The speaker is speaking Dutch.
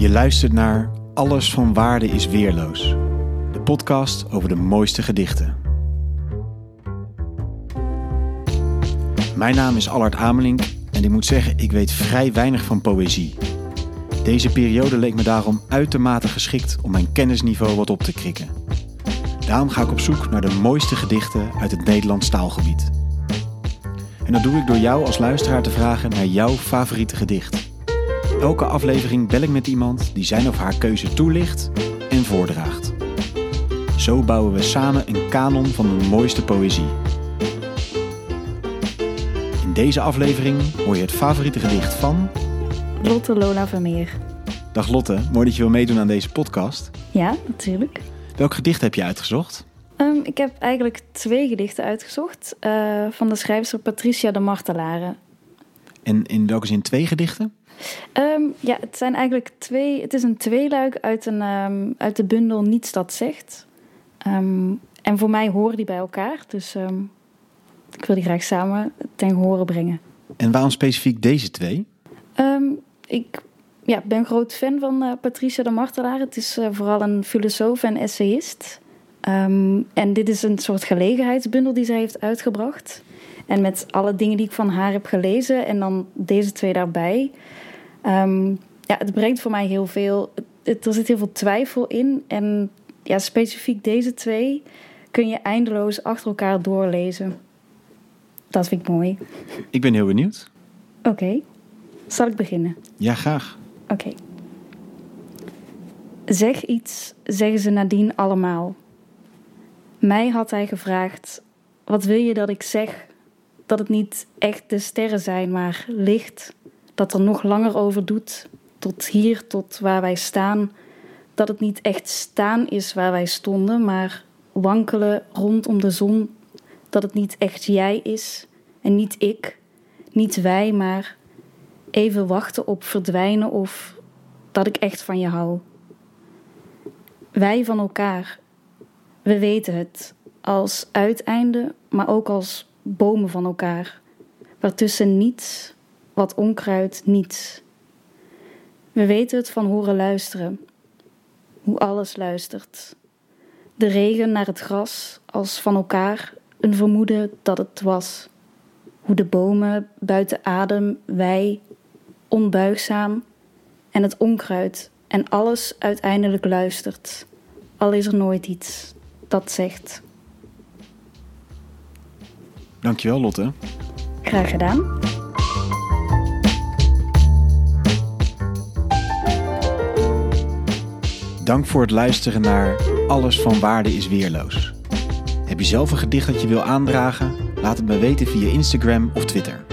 Je luistert naar Alles van Waarde is Weerloos. De podcast over de mooiste gedichten. Mijn naam is Allard Amelink en ik moet zeggen, ik weet vrij weinig van poëzie. Deze periode leek me daarom uitermate geschikt om mijn kennisniveau wat op te krikken. Daarom ga ik op zoek naar de mooiste gedichten uit het Nederlands taalgebied. En dat doe ik door jou als luisteraar te vragen naar jouw favoriete gedicht. Elke aflevering bel ik met iemand die zijn of haar keuze toelicht en voordraagt. Zo bouwen we samen een kanon van de mooiste poëzie. In deze aflevering hoor je het favoriete gedicht van. Lotte Lola Vermeer. Dag Lotte, mooi dat je wil meedoen aan deze podcast. Ja, natuurlijk. Welk gedicht heb je uitgezocht? Ehm, ik heb eigenlijk twee gedichten uitgezocht uh, van de schrijfster Patricia de Martelare. En in welke zin twee gedichten? Um, ja, het zijn eigenlijk twee. Het is een tweeluik uit, een, um, uit de bundel Niets dat zegt. en voor mij horen die bij elkaar. Dus ik wil die graag samen ten gehore brengen. En waarom specifiek deze twee? ik ja, ben groot fan van uh, Patricia de Martelaar. Het is uh, vooral een filosoof en essayist. En dit is een soort gelegenheidsbundel die zij heeft uitgebracht. En met alle dingen die ik van haar heb gelezen en dan deze twee daarbij. Um, ja, het brengt voor mij heel veel. Het, er zit heel veel twijfel in. En ja, specifiek deze twee kun je eindeloos achter elkaar doorlezen. Dat vind ik mooi. Ik ben heel benieuwd. Oké. Okay. Zal ik beginnen? Ja, graag. Oké. Okay. Zeg iets, zeggen ze nadien allemaal. Mij had hij gevraagd: Wat wil je dat ik zeg? Dat het niet echt de sterren zijn, maar licht. Dat er nog langer over doet, tot hier, tot waar wij staan. Dat het niet echt staan is waar wij stonden, maar wankelen rondom de zon. Dat het niet echt jij is en niet ik, niet wij, maar even wachten op verdwijnen of dat ik echt van je hou. Wij van elkaar, we weten het als uiteinde, maar ook als bomen van elkaar, waartussen niets, wat onkruid, niets. We weten het van horen luisteren, hoe alles luistert. De regen naar het gras als van elkaar een vermoeden dat het was. Hoe de bomen buiten adem, wij onbuigzaam en het onkruid en alles uiteindelijk luistert, al is er nooit iets dat zegt. Dankjewel, Lotte. Graag gedaan. Dank voor het luisteren naar Alles van Waarde is Weerloos. Heb je zelf een gedicht dat je wil aandragen? Laat het me weten via Instagram of Twitter.